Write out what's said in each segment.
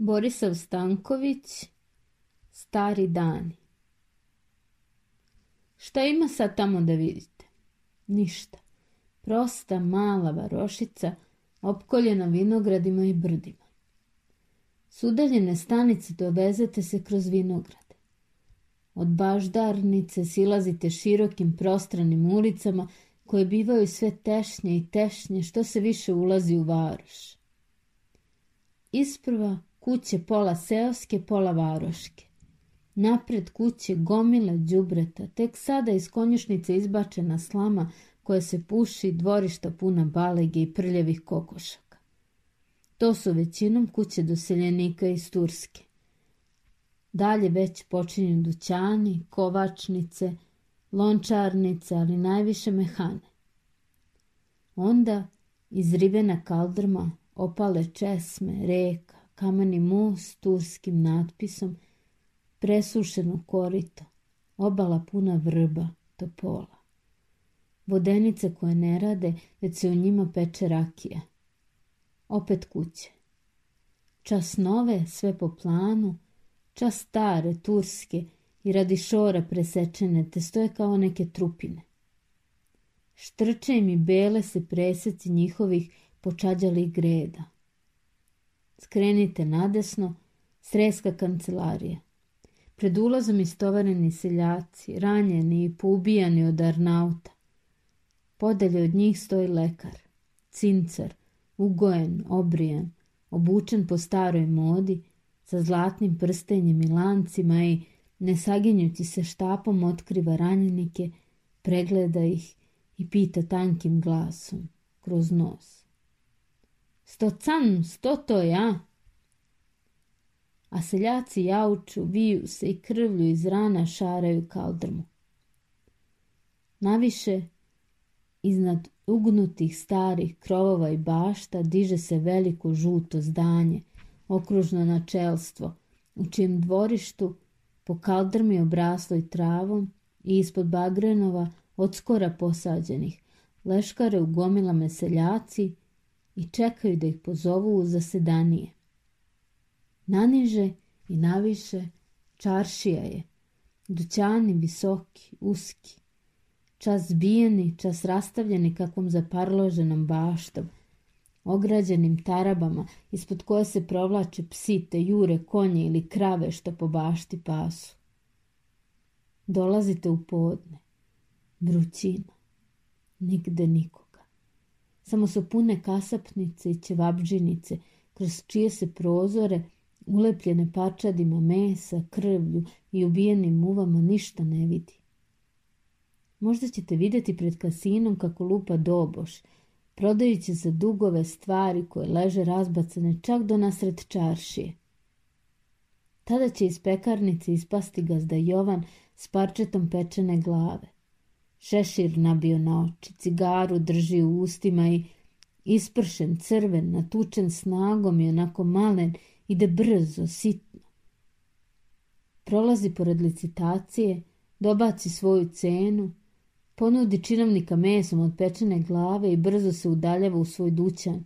Borisav Stanković Stari dani Šta ima sad tamo da vidite? Ništa. Prosta mala varošica opkoljena vinogradima i brdima. S udaljene stanice dovezete se kroz vinograde. Od baždarnice silazite širokim prostranim ulicama koje bivaju sve tešnje i tešnje što se više ulazi u varoš. Isprva kuće pola seoske, pola varoške. Napred kuće gomila đubreta, tek sada iz konjušnice izbačena slama koja se puši, dvorišta puna balege i prljevih kokošaka. To su većinom kuće doseljenika iz Turske. Dalje već počinju dućani, kovačnice, lončarnice, ali najviše mehane. Onda iz ribena kaldrma opale česme, reka, kameni most turskim natpisom, presušeno korito, obala puna vrba, topola. Vodenice koje ne rade, već se u njima peče rakija. Opet kuće. Čas nove, sve po planu, čas stare, turske i radi šora presečene, te stoje kao neke trupine. Štrče im i bele se preseci njihovih počađalih greda. Skrenite nadesno, sreska kancelarija. Pred ulazom istovareni seljaci, ranjeni i poubijani od Arnauta. Podelje od njih stoji lekar, cincar, ugojen, obrijan, obučen po staroj modi, sa zlatnim prstenjem i lancima i, ne saginjući se štapom, otkriva ranjenike, pregleda ih i pita tankim glasom kroz nos sto to ja. A seljaci jauču, viju se i krvlju iz rana šaraju kaldrmu. Naviše, iznad ugnutih starih krovova i bašta diže se veliko žuto zdanje, okružno načelstvo, u čijem dvorištu po kaldrmi obrasloj travom i ispod bagrenova od skora posađenih, leškare u gomilame seljaci i čekaju da ih pozovu u zasedanije. Naniže i naviše čaršija je, dućani visoki, uski, čas zbijeni, čas rastavljeni kakvom zaparloženom baštom, ograđenim tarabama ispod koje se provlače psite, jure, konje ili krave što po bašti pasu. Dolazite u podne, vrućina, nigde nikog. Samo su pune kasapnice i ćevabđinice, kroz čije se prozore, ulepljene pačadima mesa, krvlju i ubijenim muvama, ništa ne vidi. Možda ćete vidjeti pred kasinom kako lupa doboš, prodajući za dugove stvari koje leže razbacane čak do nasred čaršije. Tada će iz pekarnice ispasti gazda Jovan s parčetom pečene glave šešir nabio na oči, cigaru drži u ustima i ispršen, crven, natučen snagom i onako malen, ide brzo, sitno. Prolazi pored licitacije, dobaci svoju cenu, ponudi činovnika mesom od pečene glave i brzo se udaljava u svoj dućan,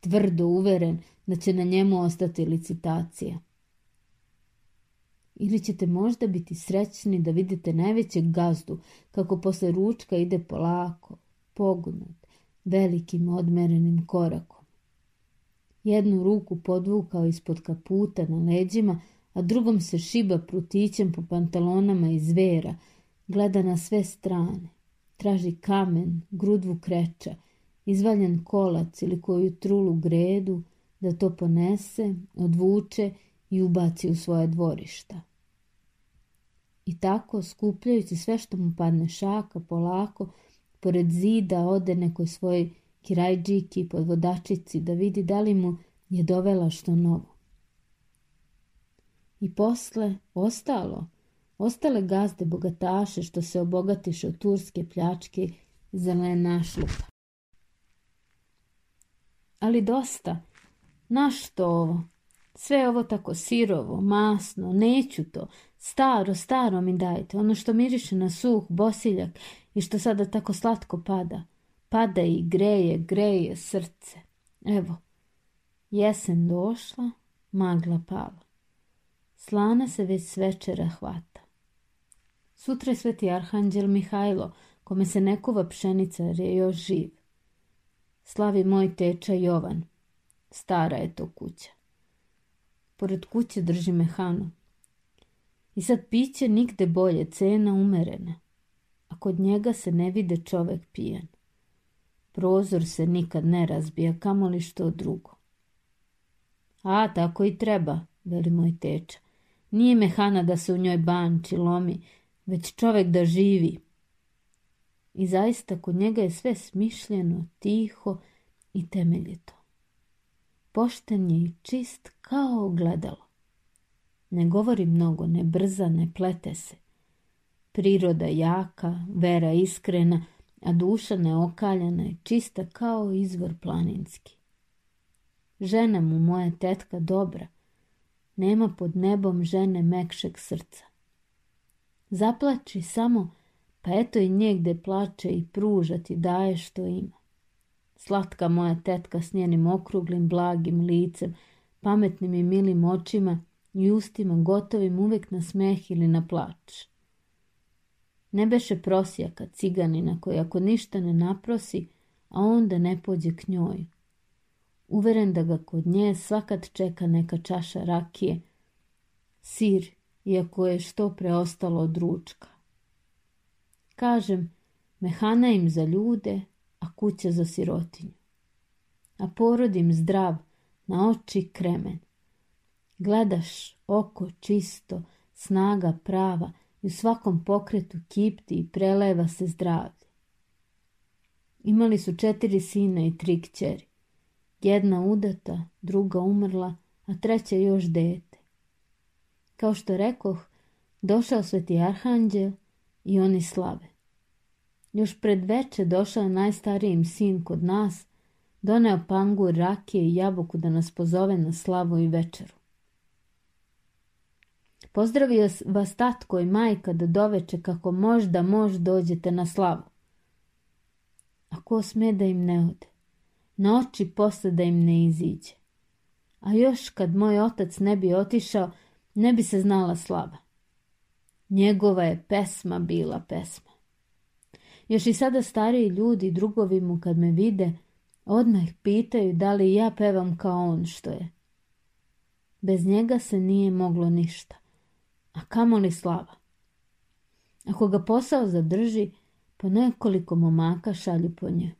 tvrdo uveren da će na njemu ostati licitacija. Ili ćete možda biti srećni da vidite najvećeg gazdu kako posle ručka ide polako, pogunat, velikim odmerenim korakom. Jednu ruku podvukao ispod kaputa na leđima, a drugom se šiba prutićem po pantalonama iz gleda na sve strane, traži kamen, grudvu kreča, izvaljen kolac ili koju trulu gredu, da to ponese, odvuče i ubaci u svoje dvorišta. I tako, skupljajući sve što mu padne šaka, polako, pored zida ode nekoj svoj kirajđiki vodačici da vidi da li mu je dovela što novo. I posle ostalo, ostale gazde bogataše što se obogatiše od turske pljačke zelena šlupa. Ali dosta, našto ovo? Sve ovo tako sirovo, masno, neću to. Staro, staro mi dajte, ono što miriše na suh, bosiljak i što sada tako slatko pada. Pada i greje, greje srce. Evo, jesen došla, magla pala. Slana se već svečera hvata. Sutra je sveti arhanđel Mihajlo, kome se nekova pšenica jer je još živ. Slavi moj teča Jovan. Stara je to kuća. Pored kuće drži mehanu. I sad piće nikde bolje, cena umerena. A kod njega se ne vide čovek pijan. Prozor se nikad ne razbija, kamoli što drugo. A, tako i treba, veli moj teča. Nije mehana da se u njoj banči, lomi, već čovek da živi. I zaista kod njega je sve smišljeno, tiho i temeljito pošten je i čist kao ogledalo. Ne govori mnogo, ne brza, ne plete se. Priroda jaka, vera iskrena, a duša neokaljena je čista kao izvor planinski. Žena mu moja tetka dobra, nema pod nebom žene mekšeg srca. Zaplači samo, pa eto i njegde plače i pruža ti daje što ima. Slatka moja tetka s njenim okruglim, blagim licem, pametnim i milim očima i ustima gotovim uvijek na smeh ili na plač. Ne beše prosjaka ciganina koji ako ništa ne naprosi, a onda ne pođe k njoj. Uveren da ga kod nje svakad čeka neka čaša rakije, sir, iako je što preostalo od ručka. Kažem, mehana im za ljude, a kuća za sirotinju. A porodim zdrav, na oči kremen. Gledaš oko čisto, snaga prava i u svakom pokretu kipti i preleva se zdravlje. Imali su četiri sina i tri kćeri. Jedna udata, druga umrla, a treća još dete. Kao što rekoh, došao sveti arhanđel i oni slave. Još pred veče došao najstarijim sin kod nas, doneo pangu, rakije i jabuku da nas pozove na slavu i večeru. Pozdravio vas tatko i majka da doveče kako možda mož dođete na slavu. A ko sme da im ne ode? Na oči posle da im ne iziđe. A još kad moj otac ne bi otišao, ne bi se znala slava. Njegova je pesma bila pesma. Još i sada stariji ljudi drugovi mu kad me vide, odmah pitaju da li ja pevam kao on što je. Bez njega se nije moglo ništa, a kamo li slava. Ako ga posao zadrži, po pa nekoliko momaka šalju po nje.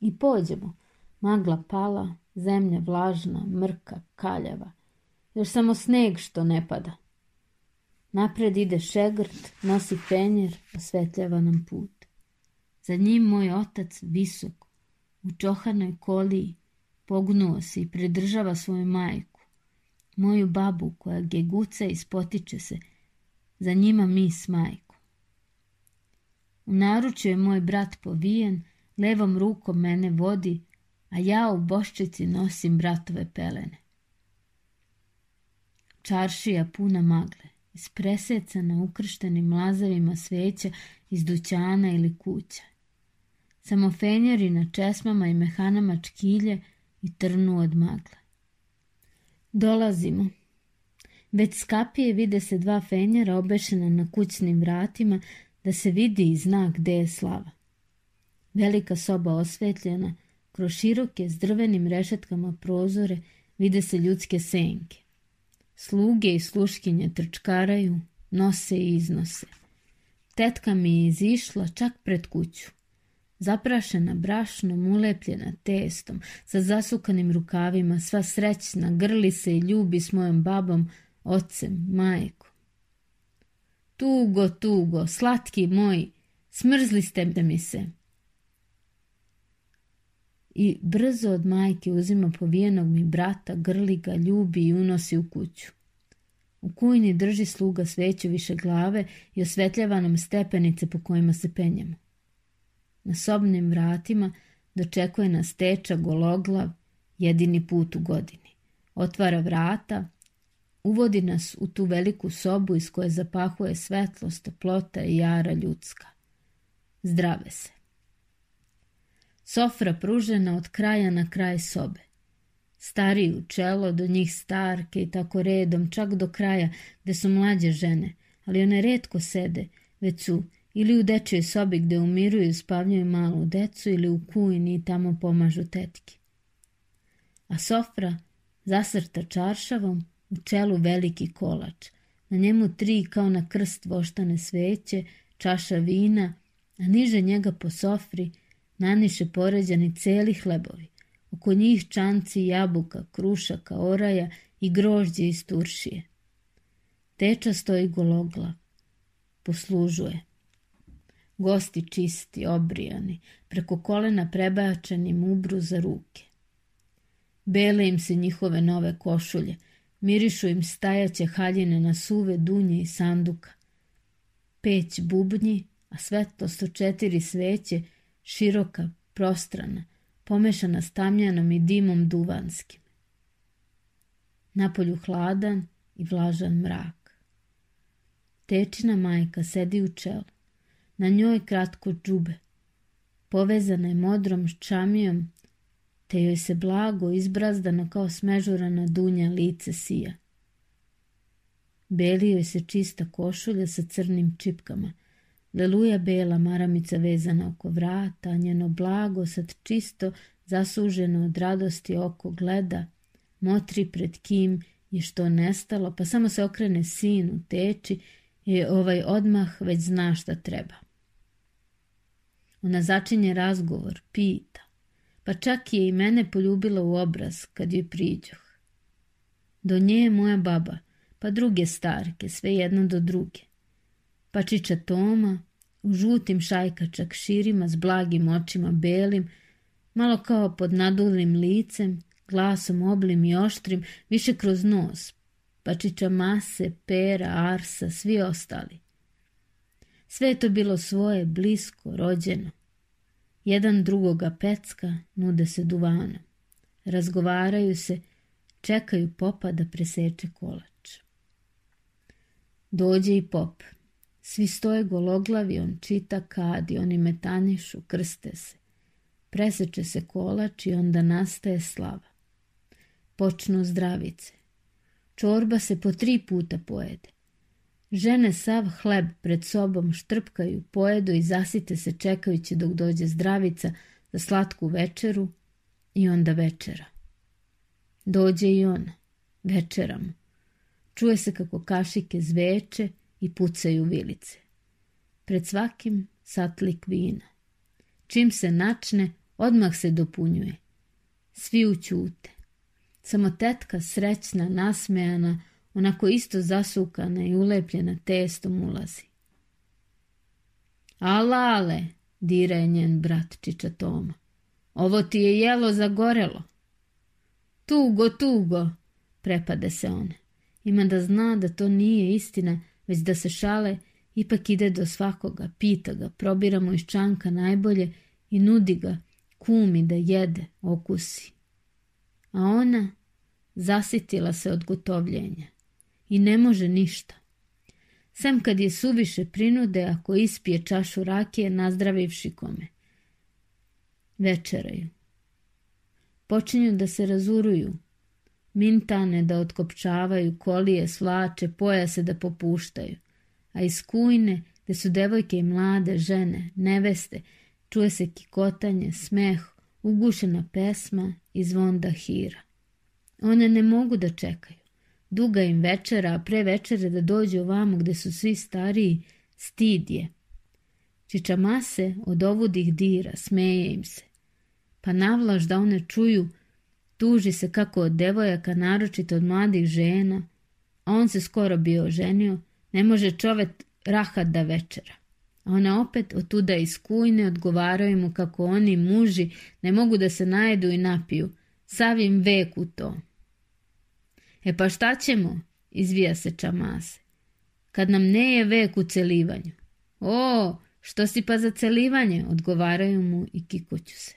I pođemo, magla pala, zemlja vlažna, mrka, kaljava, još samo sneg što ne pada. Napred ide šegrt, nosi penjer, osvetljava nam put. Za njim moj otac visok, u čohanoj koliji, pognuo se i pridržava svoju majku, moju babu koja geguca i spotiče se, za njima mi s majkom. U naručju je moj brat povijen, levom rukom mene vodi, a ja u boščici nosim bratove pelene. Čaršija puna magle na ukrštenim lazavima sveća iz dućana ili kuća. Samo fenjeri na česmama i mehanama čkilje i trnu od magle. Dolazimo. Već kapije vide se dva fenjera obešena na kućnim vratima da se vidi i zna gde je slava. Velika soba osvetljena, kroz široke s drvenim rešetkama prozore vide se ljudske senke. Sluge i sluškinje trčkaraju, nose i iznose. Tetka mi je izišla čak pred kuću. Zaprašena brašnom, ulepljena testom, sa zasukanim rukavima, sva srećna, grli se i ljubi s mojom babom, ocem, majkom. Tugo, tugo, slatki moj, smrzli ste mi se i brzo od majke uzima povijenog mi brata, grli ga, ljubi i unosi u kuću. U kujni drži sluga sveću više glave i osvetljava nam stepenice po kojima se penjemo. Na sobnim vratima dočekuje nas teča gologlav, jedini put u godini. Otvara vrata, uvodi nas u tu veliku sobu iz koje zapahuje svetlost, toplota i jara ljudska. Zdrave se. Sofra pružena od kraja na kraj sobe. Stari u čelo, do njih starke i tako redom, čak do kraja gde su mlađe žene, ali one redko sede, već su ili u dečjoj sobi gde umiruju i spavljaju malu decu ili u kujni i tamo pomažu tetki. A Sofra zasrta čaršavom u čelu veliki kolač, na njemu tri kao na krst voštane sveće, čaša vina, a niže njega po Sofri – naniše poređani celi hlebovi, oko njih čanci jabuka, krušaka, oraja i grožđe iz turšije. Teča stoji gologla, poslužuje. Gosti čisti, obrijani, preko kolena prebačeni mubru za ruke. Bele im se njihove nove košulje, mirišu im stajaće haljine na suve dunje i sanduka. Peć bubnji, a to su četiri sveće široka, prostrana, pomešana s i dimom duvanskim. Napolju hladan i vlažan mrak. Tečina majka sedi u čelu, na njoj kratko džube. Povezana je modrom ščamijom, te joj se blago izbrazdano kao smežurana dunja lice sija. Beli joj se čista košulja sa crnim čipkama – Leluja bela maramica vezana oko vrata, njeno blago sad čisto zasuženo od radosti oko gleda, motri pred kim je što nestalo, pa samo se okrene sinu, teči, i ovaj odmah već zna šta treba. Ona začinje razgovor, pita, pa čak je i mene poljubila u obraz kad joj priđoh. Do nje je moja baba, pa druge starke, sve jedno do druge. Pa čiča Toma, u žutim šajkačak širima s blagim očima belim, malo kao pod nadulim licem, glasom oblim i oštrim, više kroz nos, pačića mase, pera, arsa, svi ostali. Sve je to bilo svoje, blisko, rođeno. Jedan drugoga pecka, nude se duvano. Razgovaraju se, čekaju popa da preseče kolač. Dođe i pop. Svi stoje gologlavi, on čita kadi, oni metanišu, krste se. Preseče se kolač i onda nastaje slava. Počnu zdravice. Čorba se po tri puta pojede. Žene sav hleb pred sobom štrpkaju, pojedu i zasite se čekajući dok dođe zdravica za slatku večeru i onda večera. Dođe i ona. Večeram. Čuje se kako kašike zveče i pucaju vilice. Pred svakim satlik vina. Čim se načne, odmah se dopunjuje. Svi učute. Samo tetka srećna, nasmejana, onako isto zasukana i ulepljena testom ulazi. Alale, dira je njen brat Čiča Toma. Ovo ti je jelo zagorelo. Tugo, tugo, prepade se ona. Ima da zna da to nije istina, već da se šale, ipak ide do svakoga, pita ga, probira mu iz čanka najbolje i nudi ga, kumi da jede, okusi. A ona zasitila se od gotovljenja i ne može ništa. Sem kad je suviše prinude ako ispije čašu rakije nazdravivši kome. Večeraju. Počinju da se razuruju, mintane da otkopčavaju, kolije svlače, pojase da popuštaju. A iz kujne, gde su devojke i mlade, žene, neveste, čuje se kikotanje, smeh, ugušena pesma i zvon hira. One ne mogu da čekaju. Duga im večera, a pre večere da dođu ovamo gdje su svi stariji, stid je. mase od ovudih dira, smeje im se. Pa navlaš da one čuju Tuži se kako od devojaka, naročito od mladih žena, a on se skoro bio oženio, ne može čovjek rahat da večera. A ona opet od tuda iz kujne odgovaraju mu kako oni muži ne mogu da se najedu i napiju. Savim veku u to. E pa šta ćemo? Izvija se čamase. Kad nam ne je vek u celivanju. O, što si pa za celivanje? Odgovaraju mu i kikuću se.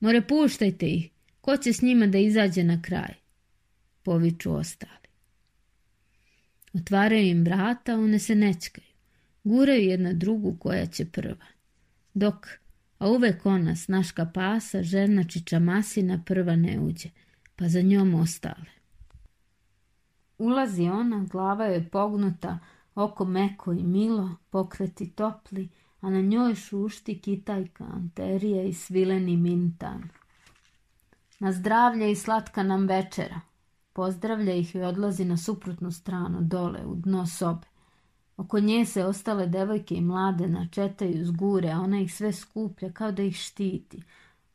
More, puštajte ih. Ko će s njima da izađe na kraj? Poviču ostali. Otvaraju im vrata, one se nečkaju. Guraju jedna drugu koja će prva. Dok, a uvek ona, snaška pasa, čiča masina prva ne uđe, pa za njom ostale. Ulazi ona, glava je pognuta, oko meko i milo, pokreti topli, a na njoj šušti kitajka, anterija i svileni mintan. Na zdravlje i slatka nam večera. Pozdravlja ih i odlazi na suprotnu stranu, dole, u dno sobe. Oko nje se ostale devojke i mlade načetaju zgure, a ona ih sve skuplja kao da ih štiti.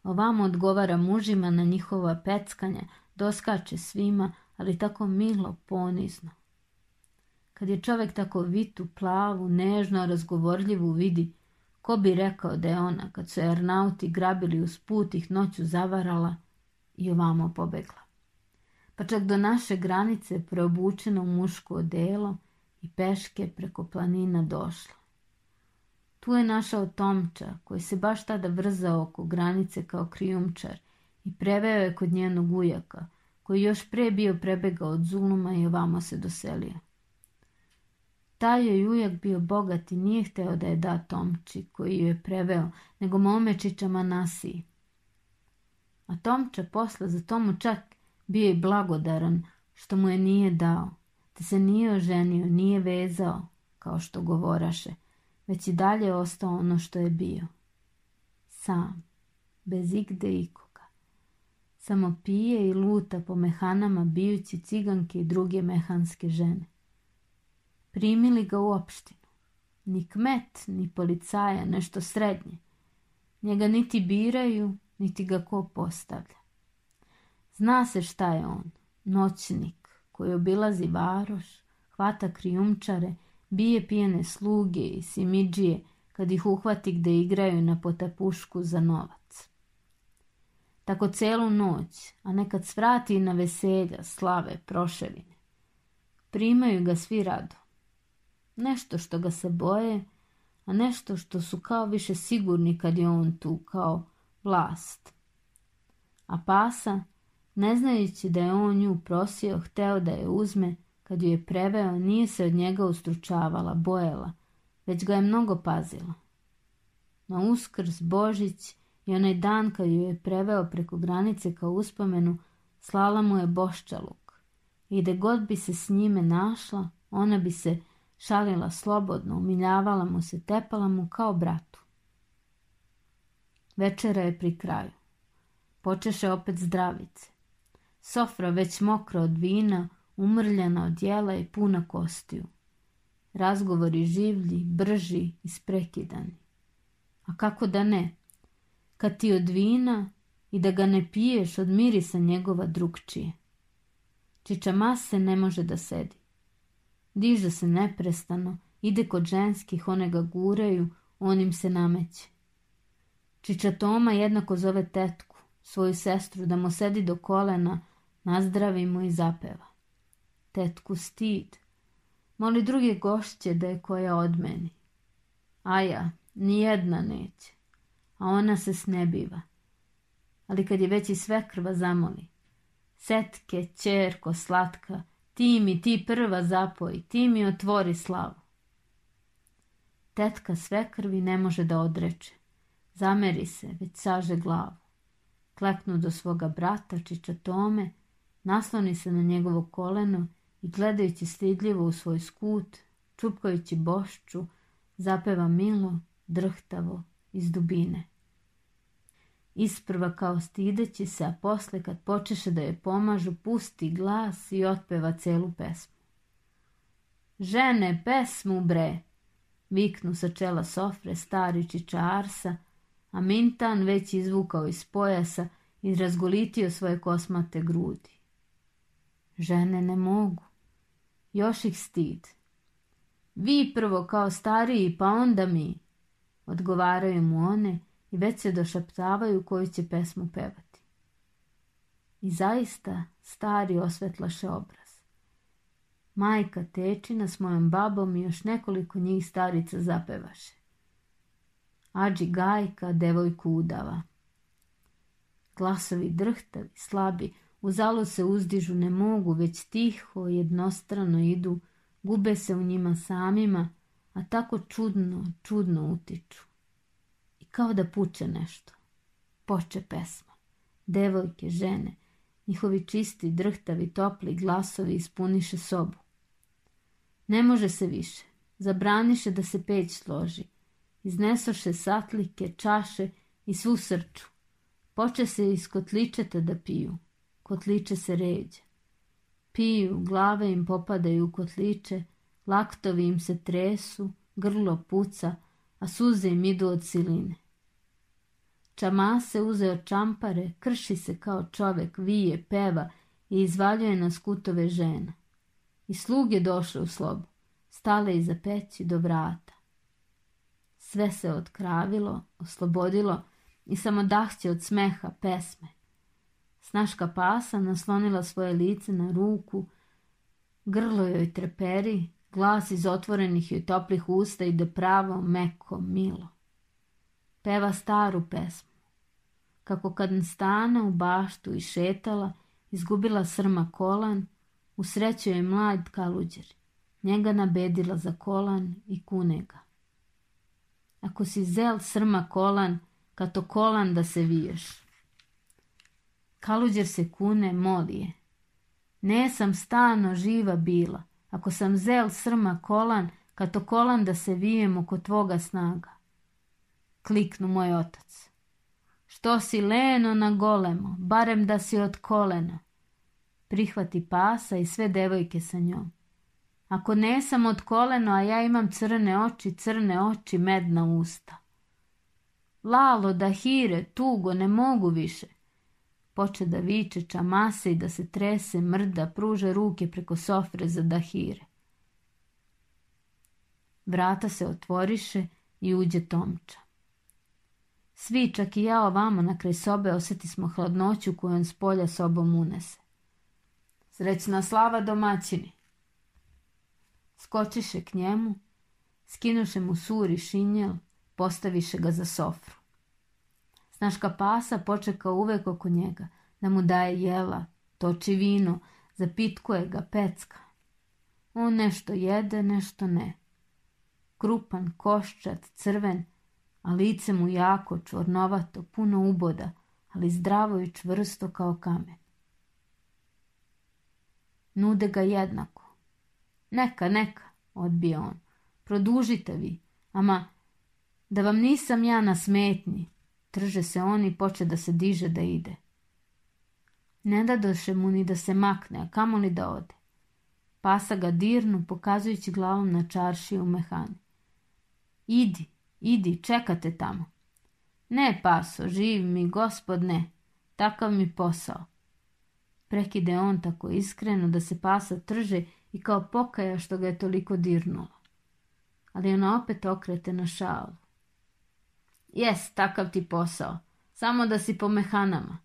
Ovamo odgovara mužima na njihova peckanja, doskače svima, ali tako milo, ponizno. Kad je čovjek tako vitu, plavu, nežno, razgovorljivu vidi, ko bi rekao da je ona, kad su je grabili uz put ih noću zavarala, i ovamo pobegla. Pa čak do naše granice preobučeno muško odelo i peške preko planina došla. Tu je našao Tomča, koji se baš tada vrzao oko granice kao krijumčar i preveo je kod njenog ujaka, koji još pre bio prebegao od zuluma i ovamo se doselio. Taj je ujak bio bogat i nije hteo da je da Tomči, koji ju je preveo, nego momečića Manasiji a Tomče posla za tomu čak bio i blagodaran što mu je nije dao, te se nije oženio, nije vezao, kao što govoraše, već i dalje ostao ono što je bio. Sam, bez igde ikoga. Samo pije i luta po mehanama bijući ciganke i druge mehanske žene. Primili ga u opštinu. Ni kmet, ni policaja, nešto srednje. Njega niti biraju, niti ga ko postavlja. Zna se šta je on, noćnik koji obilazi varoš, hvata krijumčare, bije pijene sluge i simidžije kad ih uhvati gde igraju na potapušku za novac. Tako celu noć, a nekad svrati na veselja, slave, proševine. Primaju ga svi rado. Nešto što ga se boje, a nešto što su kao više sigurni kad je on tu, kao vlast. A pasa, ne znajući da je on nju prosio, hteo da je uzme, kad ju je preveo, nije se od njega ustručavala, bojela, već ga je mnogo pazila. Na uskrs, Božić i onaj dan kad ju je preveo preko granice kao uspomenu, slala mu je boščaluk. I da god bi se s njime našla, ona bi se šalila slobodno, umiljavala mu se, tepala mu kao bratu. Večera je pri kraju. Počeše opet zdravice. Sofra već mokra od vina, umrljena od jela i puna kostiju. Razgovori življi, brži i sprekidani. A kako da ne? Kad ti od vina i da ga ne piješ od mirisa njegova drugčije. Čiča mase ne može da sedi. Diže se neprestano, ide kod ženskih, one ga guraju, on im se nameće. Čiča Toma jednako zove tetku, svoju sestru, da mu sedi do kolena, nazdravi mu i zapeva. Tetku stid. Moli druge gošće da je koja od meni. A ja, ni jedna neće. A ona se snebiva. Ali kad je već i sve krva zamoli. Setke, čerko, slatka, ti mi ti prva zapoj, ti mi otvori slavu. Tetka sve krvi ne može da odreče. Zameri se, već saže glavu. Kleknu do svoga brata, čiča tome, nasloni se na njegovo koleno i gledajući stidljivo u svoj skut, čupkajući bošću, zapeva milo, drhtavo, iz dubine. Isprva kao stideći se, a posle kad počeše da je pomažu, pusti glas i otpeva celu pesmu. Žene, pesmu bre! Viknu sa čela sofre stari čiča Arsa, a Mintan već izvukao iz pojasa i razgolitio svoje kosmate grudi. Žene ne mogu. Još ih stid. Vi prvo kao stariji, pa onda mi. Odgovaraju mu one i već se došaptavaju koju će pesmu pevati. I zaista stari osvetlaše obraz. Majka Tečina s mojom babom i još nekoliko njih starica zapevaše. Ađi gajka, devojku udava. Glasovi drhtavi, slabi, u zalo se uzdižu, ne mogu, već tiho, jednostrano idu, gube se u njima samima, a tako čudno, čudno utiču. I kao da puče nešto. Poče pesma. Devojke, žene, njihovi čisti, drhtavi, topli glasovi ispuniše sobu. Ne može se više. Zabraniše da se peć složi. Iznesoše satlike, čaše i svu srču. Poče se iz kotličeta da piju. Kotliče se ređe. Piju, glave im popadaju u kotliče, laktovi im se tresu, grlo puca, a suze im idu od siline. uze od čampare, krši se kao čovek, vije, peva i izvaljuje na skutove žena. I slug je u slobu, stale iza peći do vrata. Sve se odkravilo, oslobodilo i samo dahće od smeha pesme. Snaška pasa naslonila svoje lice na ruku, grlo joj treperi, glas iz otvorenih joj toplih usta ide pravo, meko, milo. Peva staru pesmu. Kako kad stane u baštu i šetala, izgubila srma kolan, usrećuje je mlad kaluđer. Njega nabedila za kolan i kune ga ako si zel srma kolan, kato kolan da se viješ. Kaluđer se kune moli je. Ne sam stano živa bila, ako sam zel srma kolan, kato kolan da se vijem oko tvoga snaga. Kliknu moj otac. Što si leno na golemo, barem da si od kolena. Prihvati pasa i sve devojke sa njom. Ako sam od koleno, a ja imam crne oči, crne oči, medna usta. Lalo, da hire, tugo, ne mogu više. Poče da viče, čamase i da se trese, mrda, pruže ruke preko sofre za dahire. Vrata se otvoriše i uđe Tomča. Svi, čak i ja ovamo na kraj sobe, osjeti smo hladnoću koju on s polja sobom unese. Srećna slava domaćini, Skočiše k njemu, skinuše mu i šinjel, postaviše ga za sofru. Snaška pasa počeka uvek oko njega, da mu daje jela, toči vino, zapitkuje ga, pecka. On nešto jede, nešto ne. Krupan, koščat, crven, a lice mu jako, čvornovato, puno uboda, ali zdravo i čvrsto kao kamen. Nude ga jednako neka, neka, odbio on. Produžite vi. Ama, da vam nisam ja na smetnji. Trže se on i poče da se diže da ide. Ne dadoše mu ni da se makne, a kamo li da ode. Pasa ga dirnu, pokazujući glavom na čarši u mehani. Idi, idi, čekate tamo. Ne, paso, živ mi, gospod, ne. Takav mi posao. Prekide on tako iskreno da se pasa trže i kao pokaja što ga je toliko dirnulo. Ali ona opet okrete na šalu. Jes, takav ti posao. Samo da si po mehanama.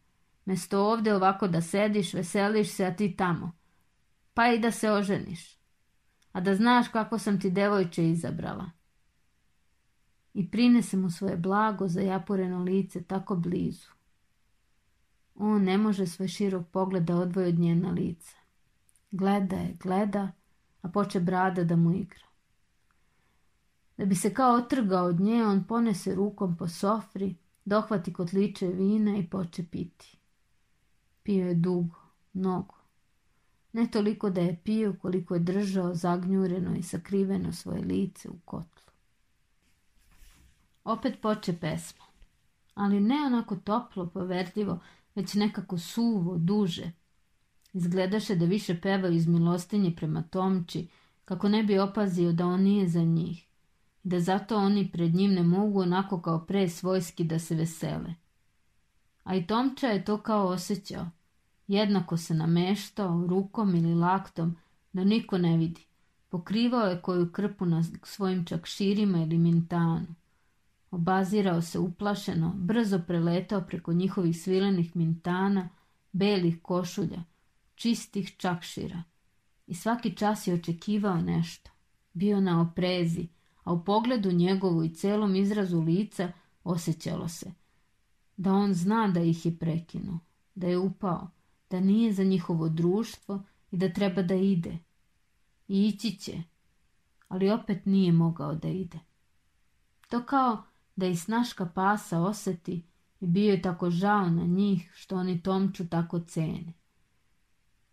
Mesto ovdje ovako da sediš, veseliš se, a ti tamo. Pa i da se oženiš. A da znaš kako sam ti devojče izabrala. I prinese mu svoje blago za japureno lice tako blizu. On ne može svoj širok pogled da odvoji od njena lica. Gleda je, gleda, a poče brada da mu igra. Da bi se kao otrgao od nje, on ponese rukom po sofri, dohvati kotliče vina i poče piti. Pio je dugo, mnogo. Ne toliko da je pio, koliko je držao zagnjureno i sakriveno svoje lice u kotlu. Opet poče pesma, ali ne onako toplo, poverljivo, već nekako suvo, duže, Izgledaše da više pevaju iz milostinje prema Tomči, kako ne bi opazio da on nije za njih. Da zato oni pred njim ne mogu onako kao pre svojski da se vesele. A i Tomča je to kao osjećao. Jednako se nameštao, rukom ili laktom, da niko ne vidi. Pokrivao je koju krpu na svojim čak širima ili mintanu. Obazirao se uplašeno, brzo preletao preko njihovih svilenih mintana, belih košulja, čistih čakšira. I svaki čas je očekivao nešto. Bio na oprezi, a u pogledu njegovu i celom izrazu lica osjećalo se. Da on zna da ih je prekinuo, da je upao, da nije za njihovo društvo i da treba da ide. I ići će, ali opet nije mogao da ide. To kao da i snaška pasa oseti i bio je tako žao na njih što oni Tomču tako cene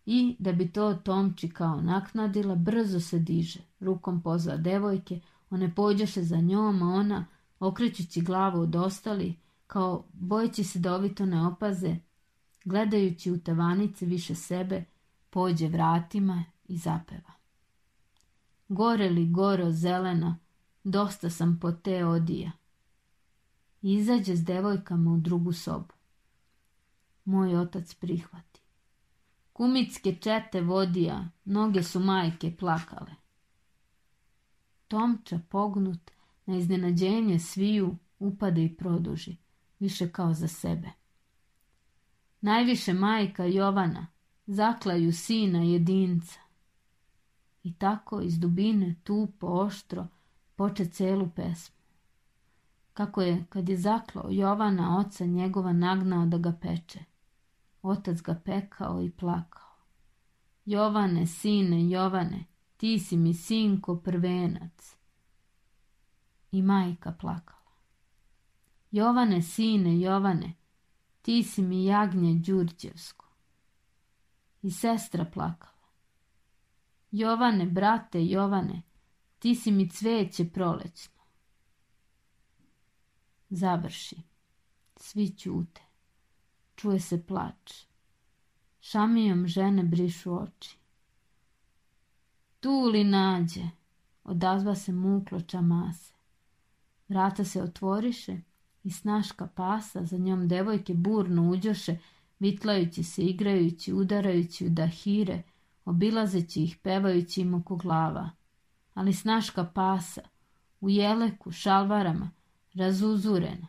i da bi to Tomči kao naknadila, brzo se diže. Rukom pozva devojke, one pođeše za njom, a ona, okrećući glavu od ostali, kao bojeći se da ovi to ne opaze, gledajući u tavanice više sebe, pođe vratima i zapeva. Gore li goro zelena, dosta sam po te odija. izađe s devojkama u drugu sobu. Moj otac prihvat. Kumicke čete vodija, noge su majke plakale. Tomča pognut na iznenađenje sviju upade i produži, više kao za sebe. Najviše majka Jovana zaklaju sina jedinca. I tako iz dubine tupo oštro poče celu pesmu. Kako je, kad je zaklao Jovana, oca njegova nagnao da ga peče. Otac ga pekao i plakao. Jovane, sine, Jovane, ti si mi sinko prvenac. I majka plakala. Jovane, sine, Jovane, ti si mi jagnje Đurđevsko. I sestra plakala. Jovane, brate, Jovane, ti si mi cveće prolećno. Završi. Svi ćute. Čuje se plač. Šamijom žene brišu oči. Tu li nađe, odazva se muklo čamase. Vrata se otvoriše i snaška pasa, za njom devojke burno uđoše, vitlajući se, igrajući, udarajući u dahire, obilazeći ih, pevajući im oko glava. Ali snaška pasa, u jeleku, šalvarama, razuzurena,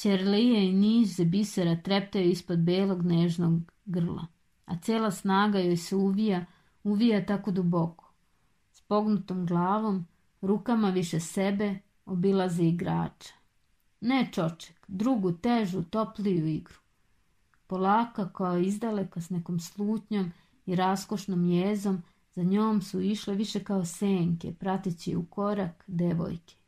Čerlije i niz bisera treptaju ispod belog nežnog grla, a cela snaga joj se uvija, uvija tako duboko. S pognutom glavom, rukama više sebe, obilaze igrača. Ne čoček, drugu, težu, topliju igru. Polaka kao izdaleka s nekom slutnjom i raskošnom jezom, za njom su išle više kao senke, prateći u korak devojke.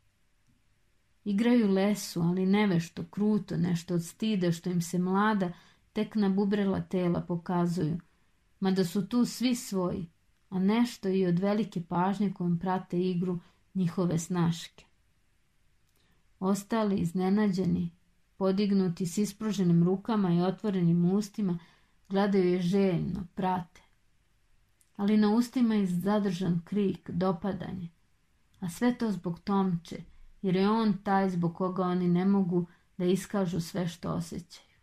Igraju lesu, ali nevešto, kruto, nešto od stida što im se mlada, tek nabubrela tela pokazuju. Mada su tu svi svoji, a nešto i od velike pažnje kojom prate igru njihove snaške. Ostali iznenađeni, podignuti s ispruženim rukama i otvorenim ustima, gledaju je željno, prate. Ali na ustima je zadržan krik, dopadanje. A sve to zbog Tomče, jer je on taj zbog koga oni ne mogu da iskažu sve što osjećaju.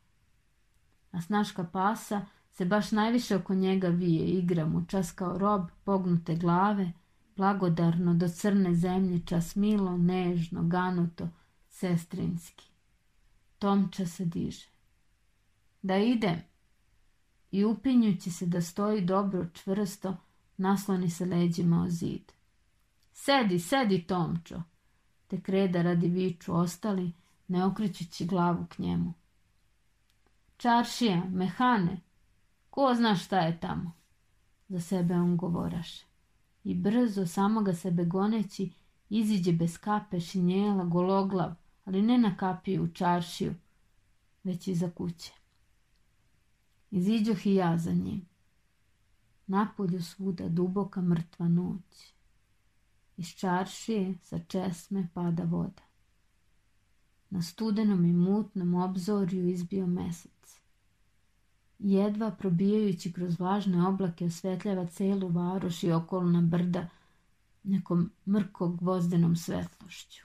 A snaška pasa se baš najviše oko njega vije, igra mu čas kao rob, pognute glave, blagodarno do crne zemlje čas milo, nežno, ganuto, sestrinski. Tomča se diže. Da idem. I upinjući se da stoji dobro, čvrsto, nasloni se leđima o zid. Sedi, sedi, Tomčo, te kreda radi viču ostali, ne okrećući glavu k njemu. Čaršija, mehane, ko zna šta je tamo? Za sebe on govoraše. I brzo, samoga sebe goneći, iziđe bez kape, šinjela, gologlav, ali ne na kapiju u čaršiju, već iza kuće. Iziđoh i ja za njim. Napolju svuda duboka mrtva noć. Iz čaršije sa česme pada voda. Na studenom i mutnom obzorju izbio mesec. Jedva probijajući kroz vlažne oblake osvetljava celu varoš i okolna brda nekom mrkog vozdenom svetlošću.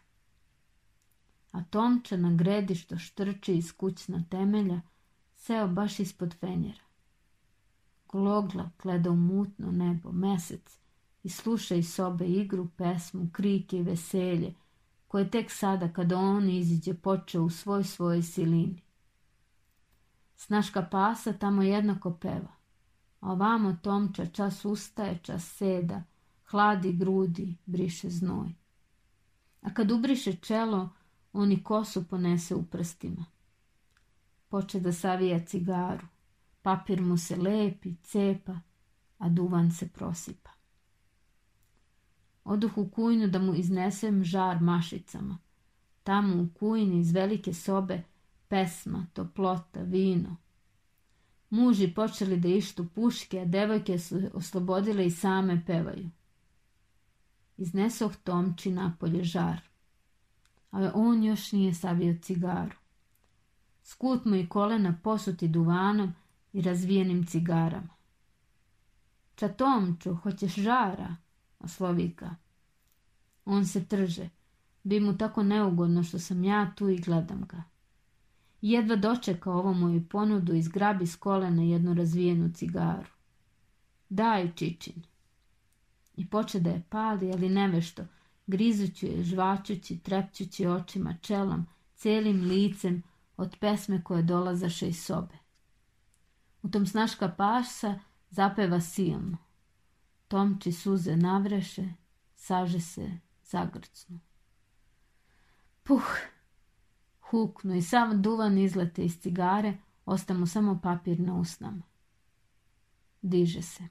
A tomčana gredišto štrči iz kućna temelja, seo baš ispod fenjera. Glogla gleda u mutno nebo, mesec, i sluša iz sobe igru, pesmu, krike i veselje, koje tek sada kada on iziđe počeo u svoj svojoj silini. Snaška pasa tamo jednako peva, a ovamo Tomča čas ustaje, čas seda, hladi grudi, briše znoj. A kad ubriše čelo, on i kosu ponese u prstima. Poče da savija cigaru, papir mu se lepi, cepa, a duvan se prosipa. Oduh u kujnu da mu iznesem žar mašicama. Tamo u kujni iz velike sobe pesma, toplota, vino. Muži počeli da ištu puške, a devojke su oslobodile i same pevaju. Iznesoh Tomči napolje žar. Ali on još nije savio cigaru. Skut mu i kolena posuti duvanom i razvijenim cigarama. Ča Tomču, hoćeš žara? slovika. On se trže. Bi mu tako neugodno što sam ja tu i gledam ga. Jedva dočeka ovo moju ponudu i zgrabi s kolena jednu razvijenu cigaru. Daj, Čičin. I poče da je pali, ali nevešto, grizući je, žvačući, trepćući očima, čelom, celim licem od pesme koje dolazaše iz sobe. U tom snaška pasa zapeva silno. Tomči suze navreše, saže se, zagrcnu. Puh! Huknu i sam duvan izlete iz cigare, ostamo samo papir na usnama. Diže se.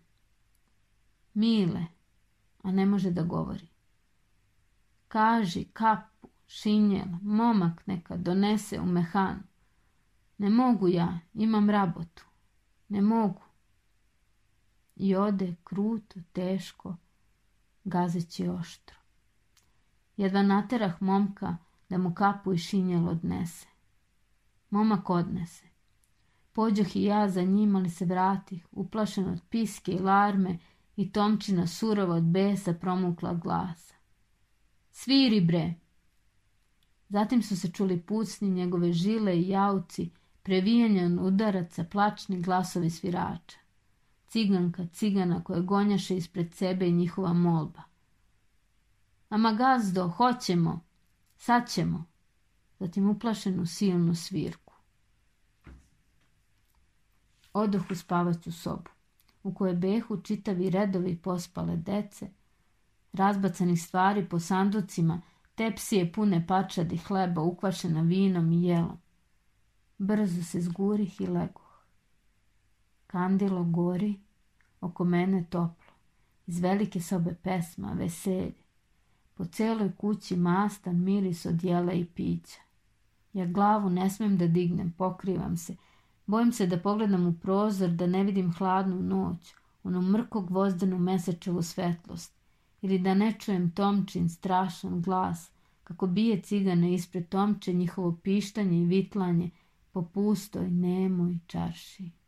Mile, a ne može da govori. Kaži kapu, šinjel, momak neka donese u mehan. Ne mogu ja, imam rabotu. Ne mogu i ode kruto, teško, gazeći oštro. Jedva naterah momka da mu kapu i šinjel odnese. Momak odnese. Pođoh i ja za njim, ali se vratih, uplašen od piske i larme i Tomčina surova od besa promukla glasa. Sviri bre! Zatim su se čuli pucni njegove žile i jauci, previjenjan udaraca, plačni glasovi svirača ciganka cigana koje gonjaše ispred sebe i njihova molba. Ama gazdo, hoćemo, sad ćemo, zatim uplašenu silnu svirku. Odoh u spavaću sobu, u kojoj behu čitavi redovi pospale dece, razbacanih stvari po sanducima, tepsije pune pačadi hleba ukvašena vinom i jelom. Brzo se zgurih i legoh. Kandilo gori, oko mene toplo. Iz velike sobe pesma, veselje. Po celoj kući mastan miris od jela i pića. Ja glavu ne smijem da dignem, pokrivam se. Bojim se da pogledam u prozor, da ne vidim hladnu noć, onu mrko gvozdenu mesečevu svetlost, ili da ne čujem Tomčin strašan glas, kako bije cigane ispred Tomče njihovo pištanje i vitlanje po pustoj, nemoj čarši.